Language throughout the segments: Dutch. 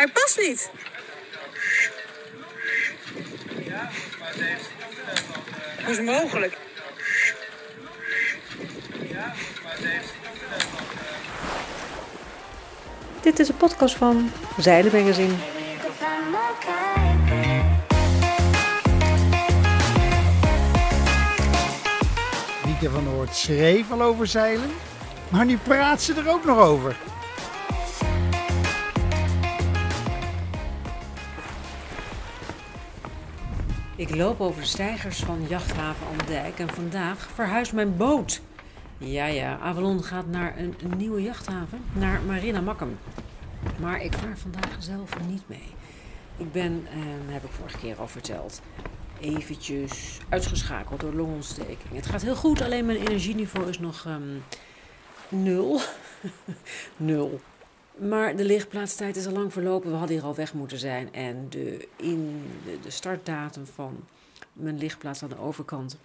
Hij past niet. Hoe is het mogelijk? Dit is een podcast van Zeilenmagazine. Wieke van Noord schreef al over zeilen, maar nu praat ze er ook nog over. Ik loop over de steigers van jachthaven Andijk en vandaag verhuist mijn boot. Ja, ja, Avalon gaat naar een, nieuwe jachthaven, naar Marina Makkum. Maar ik vaar vandaag zelf niet mee. Ik ben, eh, heb ik vorige keer al verteld, eventjes uitgeschakeld door longontsteking. Het gaat heel goed, alleen mijn energieniveau is nog ehm, nul. nul. Maar de lichtplaatstijd is al lang verlopen. We hadden hier al weg moeten zijn. En de, in de, startdatum van mijn lichtplaats aan de overkant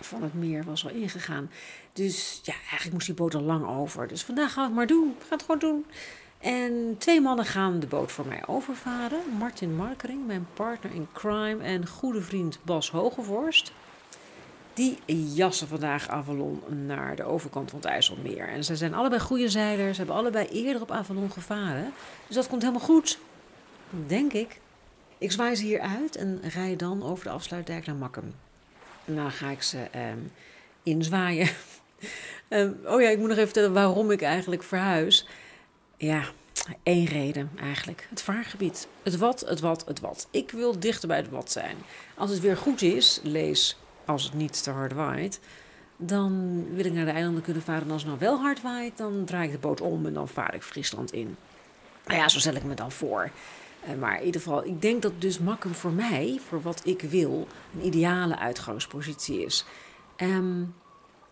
van het meer was al ingegaan. Dus ja, eigenlijk moest die boot al lang over. Dus vandaag gaan we het maar doen. We gaan het gewoon doen. En twee mannen gaan de boot voor mij overvaren. Martin Markering, mijn partner in crime en goede vriend Bas Hogevorst. Die jassen vandaag Avalon naar de overkant van het IJsselmeer. En ze zijn allebei goede zeilers. Ze hebben allebei eerder op Avalon gevaren. Dus dat komt helemaal goed. Denk ik. Ik zwaai ze hier uit en rij dan over de afsluitdijk naar Makkum. En dan ga ik ze ehm, inzwaaien. Ehm, oh ja, ik moet nog even vertellen waarom ik eigenlijk verhuis. Ja, één reden eigenlijk. Het vaargebied. Het wat, het wat, het wat. Ik wil dichter bij het wat zijn. Als het weer goed is, lees als het niet te hard waait, dan wil ik naar de eilanden kunnen varen. En als het nou wel hard waait, dan draai ik de boot om en dan vaar ik Friesland in. Nou ja, zo stel ik me dan voor. Eh, Maar in ieder geval, ik denk dat dus Makkum voor mij, voor wat ik wil, een ideale uitgangspositie is. Ehm,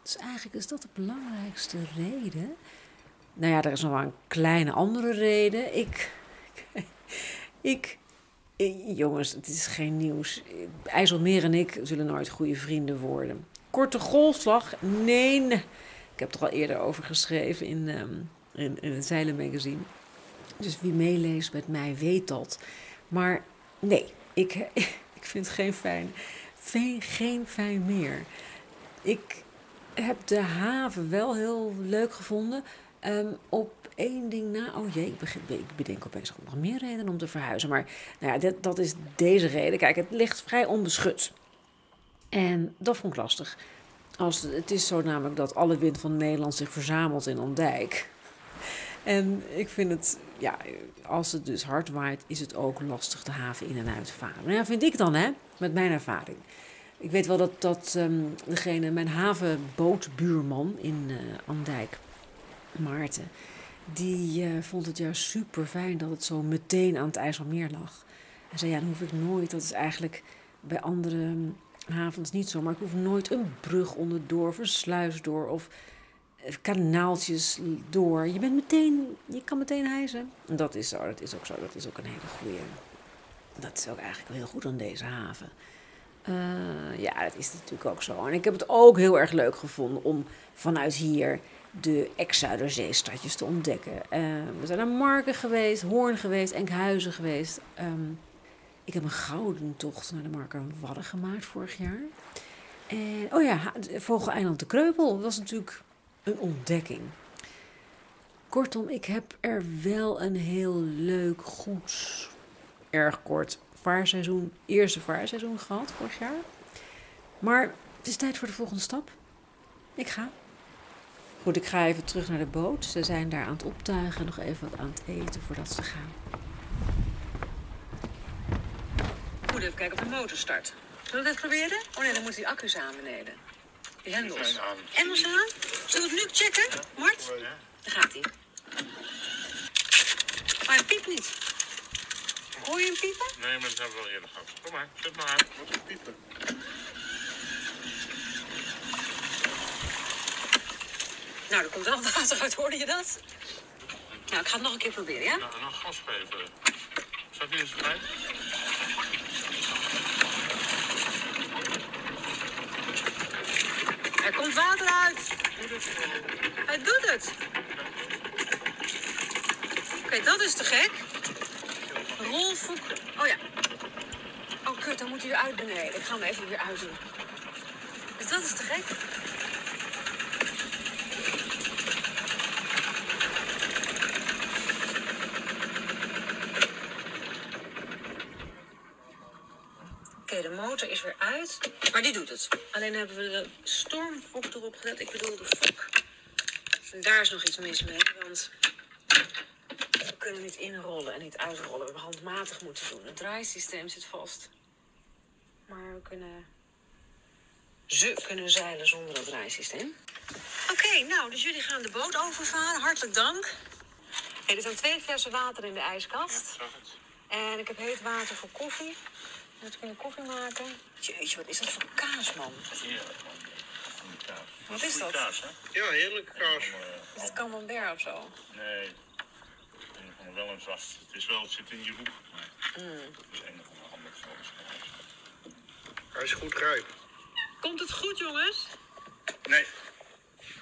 dus eigenlijk is dat de belangrijkste reden. Nou ja, er is nog wel een kleine andere reden. Ik, ik, jongens, het is geen nieuws. IJsselmeer en ik zullen nooit goede vrienden worden. Korte golfslag? Nee. Ik heb er al eerder over geschreven in, ehm, in, in Zeilenmagazine. Dus wie meeleest met mij weet dat. Maar nee, ik, ik vind het geen fijn, geen, geen fijn meer. Ik heb de haven wel heel leuk gevonden. Ehm, op één ding na. Oh jee, ik, begin, ik bedenk opeens nog meer redenen om te verhuizen. Maar nou ja, dit, dat is deze reden. Kijk, het ligt vrij onbeschut. En dat vond ik lastig. Als, het is zo namelijk dat alle wind van Nederland zich verzamelt in Ondijk. En ik vind het, ja, als het dus hard waait, is het ook lastig de haven in en uit varen. Nou ja, vind ik dan, hè, met mijn ervaring. Ik weet wel dat, dat ehm, degene, mijn havenbootbuurman in eh Andijk, Maarten, die eh, vond het juist super fijn dat het zo meteen aan het IJsselmeer lag. Hij zei, ja, dan hoef ik nooit, dat is eigenlijk bij andere hm, havens niet zo, maar ik hoef nooit een brug onderdoor of een sluis door of eh, kanaaltjes door. Je bent meteen, je kan meteen hijsen. En dat is zo, dat is ook zo, dat is ook een hele goede. Dat is ook eigenlijk wel heel goed aan deze haven. Eh, ja, dat is natuurlijk ook zo. En ik heb het ook heel erg leuk gevonden om vanuit hier de ex-Zuiderzeestadjes te ontdekken. We zijn naar Marken geweest, Hoorn geweest, Enkhuizen geweest. Ehm, ik heb een gouden tocht naar de Marken Wadden gemaakt vorig jaar. En, oh ja, Vogeleiland de Kreupel was natuurlijk een ontdekking. Kortom, ik heb er wel een heel leuk, goed, erg kort vaarseizoen, eerste vaarseizoen gehad vorig jaar. Maar het is tijd voor de volgende stap. Ik ga. Goed, ik ga even terug naar de boot. Ze zijn daar aan het optuigen, nog even wat aan het eten voordat ze gaan. Moet even kijken of de motor start. Zullen we dat proberen? Oh nee, dan moeten die accu's aan beneden. Die los. zijn aan. Zullen we het nu checken? Mart? Daar gaat hij. Maar hij piept niet. Hoor je hem piepen? Nee, maar dat hebben we wel eerder gehad. Kom maar, zet maar aan. Wat is piepen? Nou, er komt wel water uit, hoorde je dat? Nou, ik ga het nog een keer proberen, ja? Nou, nog gas geven. Zat hij eens bij? Er komt water uit. Hij doet het. Oké, dat is te gek. Foek. Oh ja. Oh, kut, dan moet hij eruit beneden. Ik ga hem even weer uitdoen. Dus dat is te gek. Oké, de motor is weer uit. Maar die doet het. Alleen hebben we de stormfok erop gezet. Ik bedoel de fok. En daar is nog iets mis mee. Want we kunnen niet inrollen en niet uitrollen. We hebben handmatig moeten doen. Het draaisysteem zit vast. Maar we kunnen... Ze kunnen zeilen zonder het draaisysteem. Oké, nou, dus jullie gaan de boot overvaren. Hartelijk dank. Hey, er zijn twee flessen water in de ijskast. Het? En ik heb heet water voor koffie. Dus kunnen koffie maken. Jeetje, wat is dat voor kaas, man? Heerlijk, man. Kaas. Wat is dat? kaas, hè? Ja, heerlijke kaas. Is het camembert of zo? Nee. Een- Wel een zacht. Het is wel, het zit in je hoek. Maar het is een of andere soort kaas. Hij is goed rijp. Komt het goed, jongens? Nee.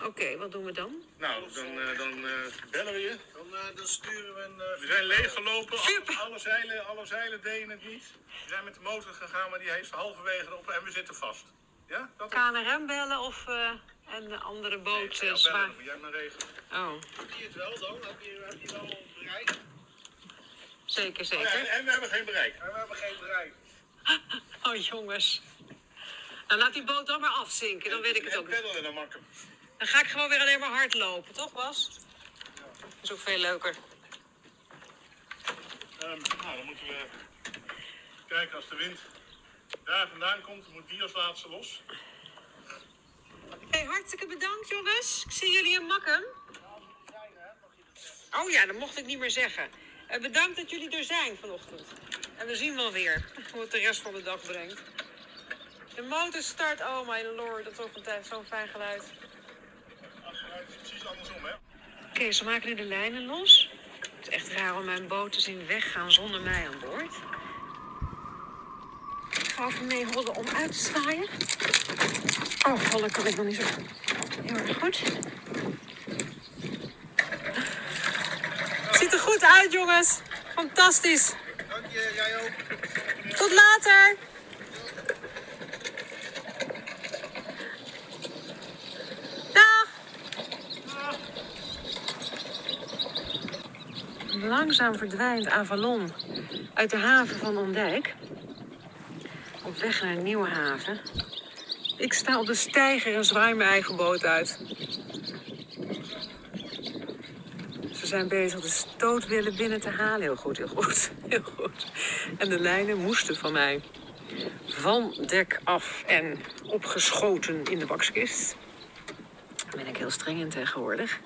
Oké, wat doen we dan? Nou, dan, eh, dan eh, bellen we je. Dan, eh, dan sturen we een... We zijn leeggelopen. Super. Alle, alle, zeilen, alle zeilen deden het niet. We zijn met de motor gegaan, maar die heeft halverwege erop en we zitten vast. Ja? Dat KNRM bellen of uh, een andere boot Nee, ja, zwaar? bellen, jij maar regelen. Oh, Heb je het wel dan? Heb je, heb je wel bereik? zeker, Oh, ja, zeker. en, en we hebben geen bereik. Maar we hebben geen bereik. Oh, jongens. Nou, laat die boot dan maar afzinken, dan weet ik het En ook niet. peddelen dan makkelijk. Dan ga ik gewoon weer alleen maar hard lopen, toch Bas? Dat is ook veel leuker. Ehm, nou, dan moeten we kijken als de wind daar vandaan komt, moet die als laatste los. Hey, hartstikke bedankt jongens. Ik zie jullie in Makkum. Oh ja, dat mocht ik niet meer zeggen. Eh, bedankt dat jullie er zijn vanochtend. En we zien wel weer hoe het de rest van de dag brengt. De motor start, oh my lord, dat is ook altijd zo'n fijn geluid. Andersom, hè? Oké, ze maken nu de lijnen los. Het is echt raar om mijn boot te zien weggaan zonder mij aan boord. Ik ga even mee hollen om uit te zwaaien. Oh, hollen kan ik nog niet zo heel erg goed. Ziet er goed uit, jongens. Fantastisch. Dank je, jij ook. Tot later. Dag. Langzaam verdwijnt Avalon uit de haven van Ondijk. Op weg naar een nieuwe haven. Ik sta op de steiger en zwaai mijn eigen boot uit. Ze zijn bezig de stootwillen binnen te halen. Heel goed, heel goed, heel goed. En de lijnen moesten van mij van dek af en opgeschoten in de bakskist. Daar ben ik heel streng in tegenwoordig.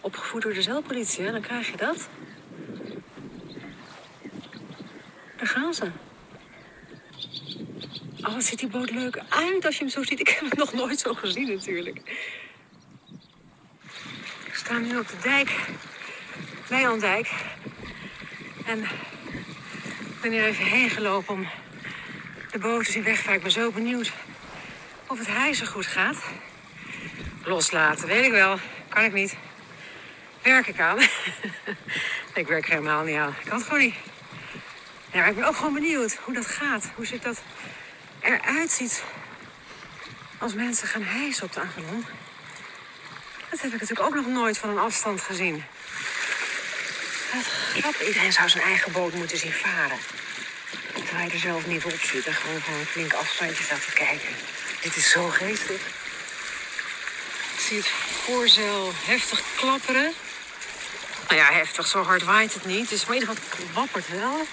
Opgevoed door de zeilpolitie, dan krijg je dat. Daar gaan ze. Oh, ziet die boot leuk uit als je hem zo ziet. Ik heb het nog nooit zo gezien natuurlijk. Ik sta nu op de dijk bij Andijk. En ik ben hier even heen gelopen om de boot te zien. Ik ben zo benieuwd of het hijsen goed gaat. Loslaten, weet ik wel. Kan ik niet. Werk ik aan. ik werk er helemaal niet aan. Kan het gewoon niet. Ja, ik ben ook gewoon benieuwd hoe dat gaat. Hoe ziet dat eruit ziet als mensen gaan hijsen op de Avalon. Dat heb ik natuurlijk ook nog nooit van een afstand gezien. Wat grappig. Iedereen zou zijn eigen boot moeten zien varen. Terwijl je er zelf niet op zit en gewoon van een flink afstandje staat te kijken. Dit is zo geestig. Ik zie het voorzeil heftig klapperen. Nou ja, heftig, zo hard waait het niet. Dus maar in ieder wappert wel.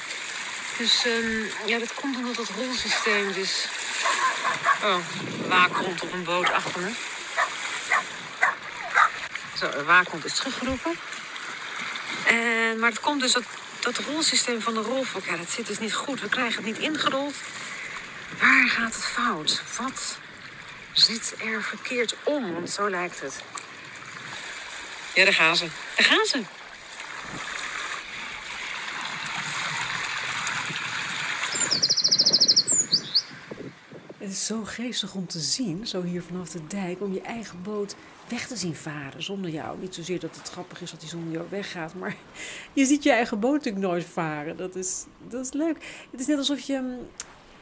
Dus ehm, ja, dat komt omdat het rolsysteem dus... Oh, waakhond op een boot achter me. Zo, de waakhond is teruggeroepen. En, maar het komt dus dat, dat rolsysteem van de rolfok, ja, dat zit dus niet goed. We krijgen het niet ingerold. Waar gaat het fout? Wat zit er verkeerd om? Want zo lijkt het. Ja, daar gaan ze. Daar gaan ze. Het is zo geestig om te zien, zo hier vanaf de dijk, om je eigen boot weg te zien varen zonder jou. Niet zozeer dat het grappig is dat hij zonder jou weggaat, maar je ziet je eigen boot natuurlijk nooit varen. Dat is, dat is leuk. Het is net alsof je mm,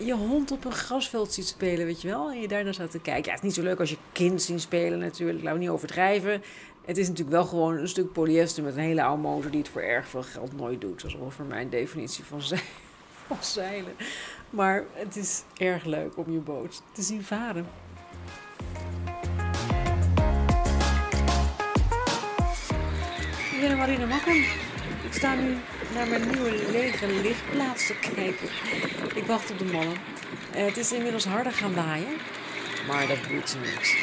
je hond op een grasveld ziet spelen, weet je wel. En je daarnaar staat te kijken. Ja, het is niet zo leuk als je kind ziet spelen natuurlijk. Laten we niet overdrijven. Het is natuurlijk wel gewoon een stuk polyester met een hele oude motor die het voor erg veel geld nooit doet. Dat is mijn definitie van, van zeilen. Maar het is erg leuk om je boot te zien varen. Ik ben in Marina Makkum. Ik sta nu naar mijn nieuwe lege lichtplaats te kijken. Ik wacht op de mannen. Eh, het is inmiddels harder gaan waaien. Maar dat doet ze niks.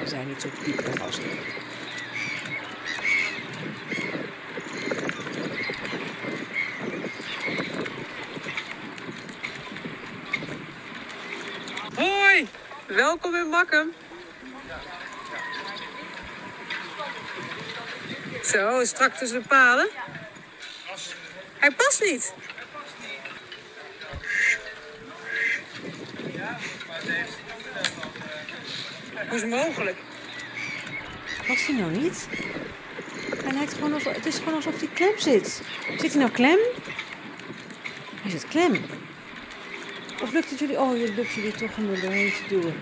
We zijn niet zo pieperig als ik. Welkom in Makkum. Zo, strak tussen de palen. Hij past niet. Hoe is het mogelijk? Past hij nou niet? Hij lijkt gewoon alsof, het is gewoon alsof hij klem zit. Zit hij nou klem? Hij zit klem. Of lukt het jullie? Oh, het lukt jullie toch om er doorheen te doen.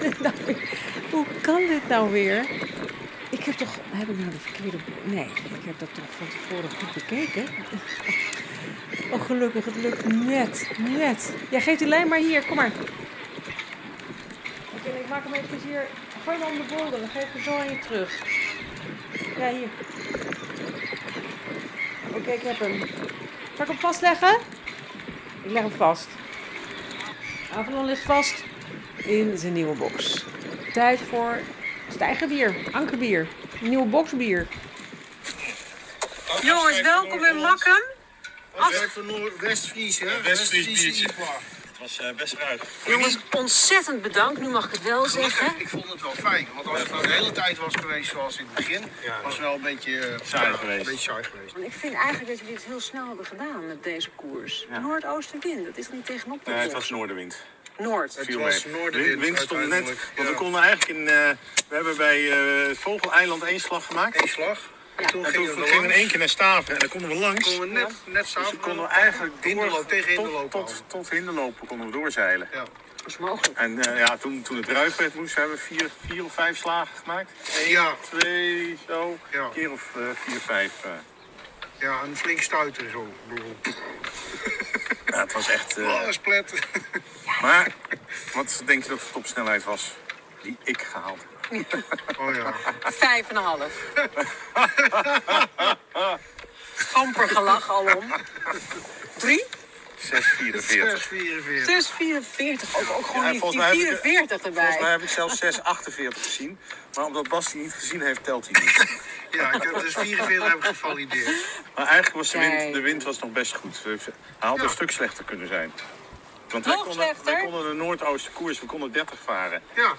Hoe kan dit nou weer? Ik heb toch... Heb ik nou de verkeerde... Nee, ik heb dat toch van tevoren goed bekeken. Oh, gelukkig. Het lukt net. Net. Jij geeft die lijn maar hier. Kom maar. Oké, ik maak hem even hier. Gooi hem om de bolder. Dan geef ik hem zo aan je terug. Ja, hier. Oké, ik heb hem. Zal ik hem vastleggen? Ik leg hem vast. Avalon ligt vast in zijn nieuwe box. Tijd voor stijgerbier, ankerbier, nieuwe boxbier. Jongens, welkom in Makkum. Van Noord-West-Fries, hè? West-Fries biertje. Het was eh, best ruig. Jongens, ontzettend bedankt. Nu mag ik het wel zeggen. Ik vond het wel fijn. Want als het nou de hele tijd was geweest zoals in het begin, was het wel een beetje eh, Saai ja, geweest. Een beetje saai geweest. Ik vind eigenlijk dat jullie het heel snel hebben gedaan met deze koers. Noordoostenwind, dat is niet tegenop te Nee, het was noordenwind. Noord. Het Viel was noordenwind Wind, wind stond net. Want we konden eigenlijk in. eh, we hebben bij eh Vogeleiland één slag gemaakt. Eén slag. En toen En toen gingen we gingen we in één keer naar Staven en dan konden we langs. Konden we net, net Dus samen dan konden we eigenlijk door- tegen tot, Hinderloop tot, houden. tot Hinderlopen konden we doorzeilen. Ja. Dat is mogelijk. En eh, ja, toen, toen het ruig werd, moesten we hebben vier, vier of vijf slagen gemaakt. Eén, Ja. twee, zo. Ja. Een keer of eh, vier, vijf. eh. ja, een flink stuiter zo. Ja, het was echt. eh, Oh, splet. maar wat denk je dat de topsnelheid was? Die ik gehaald heb. Oh ja. Vijf en een half. Amper gelach alom. Drie? 6,44. 644. 6,44. Ook, ook gewoon Ja, die, volgens die mij heb ik- 44 Volgens mij erbij. heb ik zelfs 6,48 gezien. Maar omdat Bas die niet gezien heeft, telt hij niet. Ja, ik heb dus 44 heb ik gevalideerd. Maar eigenlijk was de wind, de wind was nog best goed. Hij had Ja. een stuk slechter kunnen zijn. Want wij Nog konden, slechter? wij konden de Noordoostenkoers, we konden 30 varen. Ja,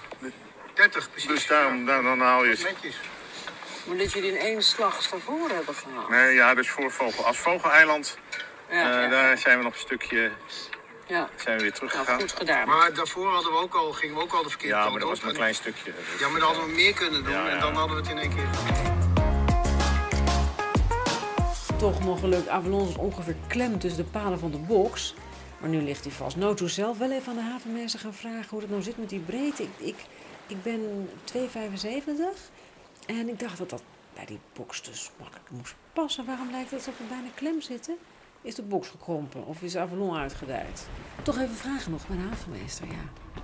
30 precies. Dus daarom, daar, dan haal je het. netjes. Maar dat jullie in één slag Stavoren hebben gehaald. Nee, ja, dus voor Vogel. Als Vogeleiland, Ja, eh, ja, daar zijn we nog een stukje ja. zijn we weer Nou, teruggegaan. goed gedaan. Maar daarvoor hadden we ook al, gingen we ook al de verkeerde ja, kant maar dat was op. maar een En- klein stukje. Dus, Ja, maar dan hadden we meer kunnen doen Ja, ja. en dan hadden we het in één keer gedaan. Toch nog gelukt. Avalon is ongeveer klem tussen de palen van de box. Maar nu ligt hij vast. Noto zelf wel even aan de havenmeester gaan vragen hoe het nou zit met die breedte. Ik, ik, ik ben 2,75 en ik dacht dat dat bij die box dus makkelijk moest passen. Waarom lijkt het alsof we bijna klem zitten? Is de box gekrompen of is Avalon uitgedijd? Toch even vragen nog bij de havenmeester, ja.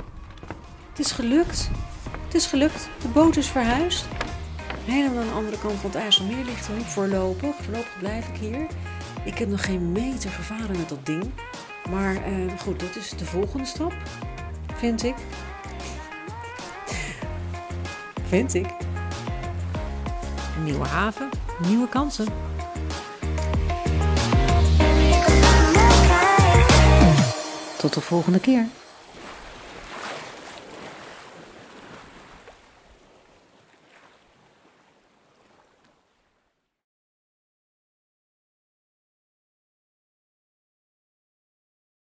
Het is gelukt. Het is gelukt. De boot is verhuisd. Helemaal aan de andere kant van het IJsselmeer ligt nu voorlopig. Voorlopig blijf ik hier. Ik heb nog geen meter gevaren met dat ding. Maar eh, goed, dat is de volgende stap. Vind ik. Vind ik. Nieuwe haven, nieuwe kansen. Tot de volgende keer.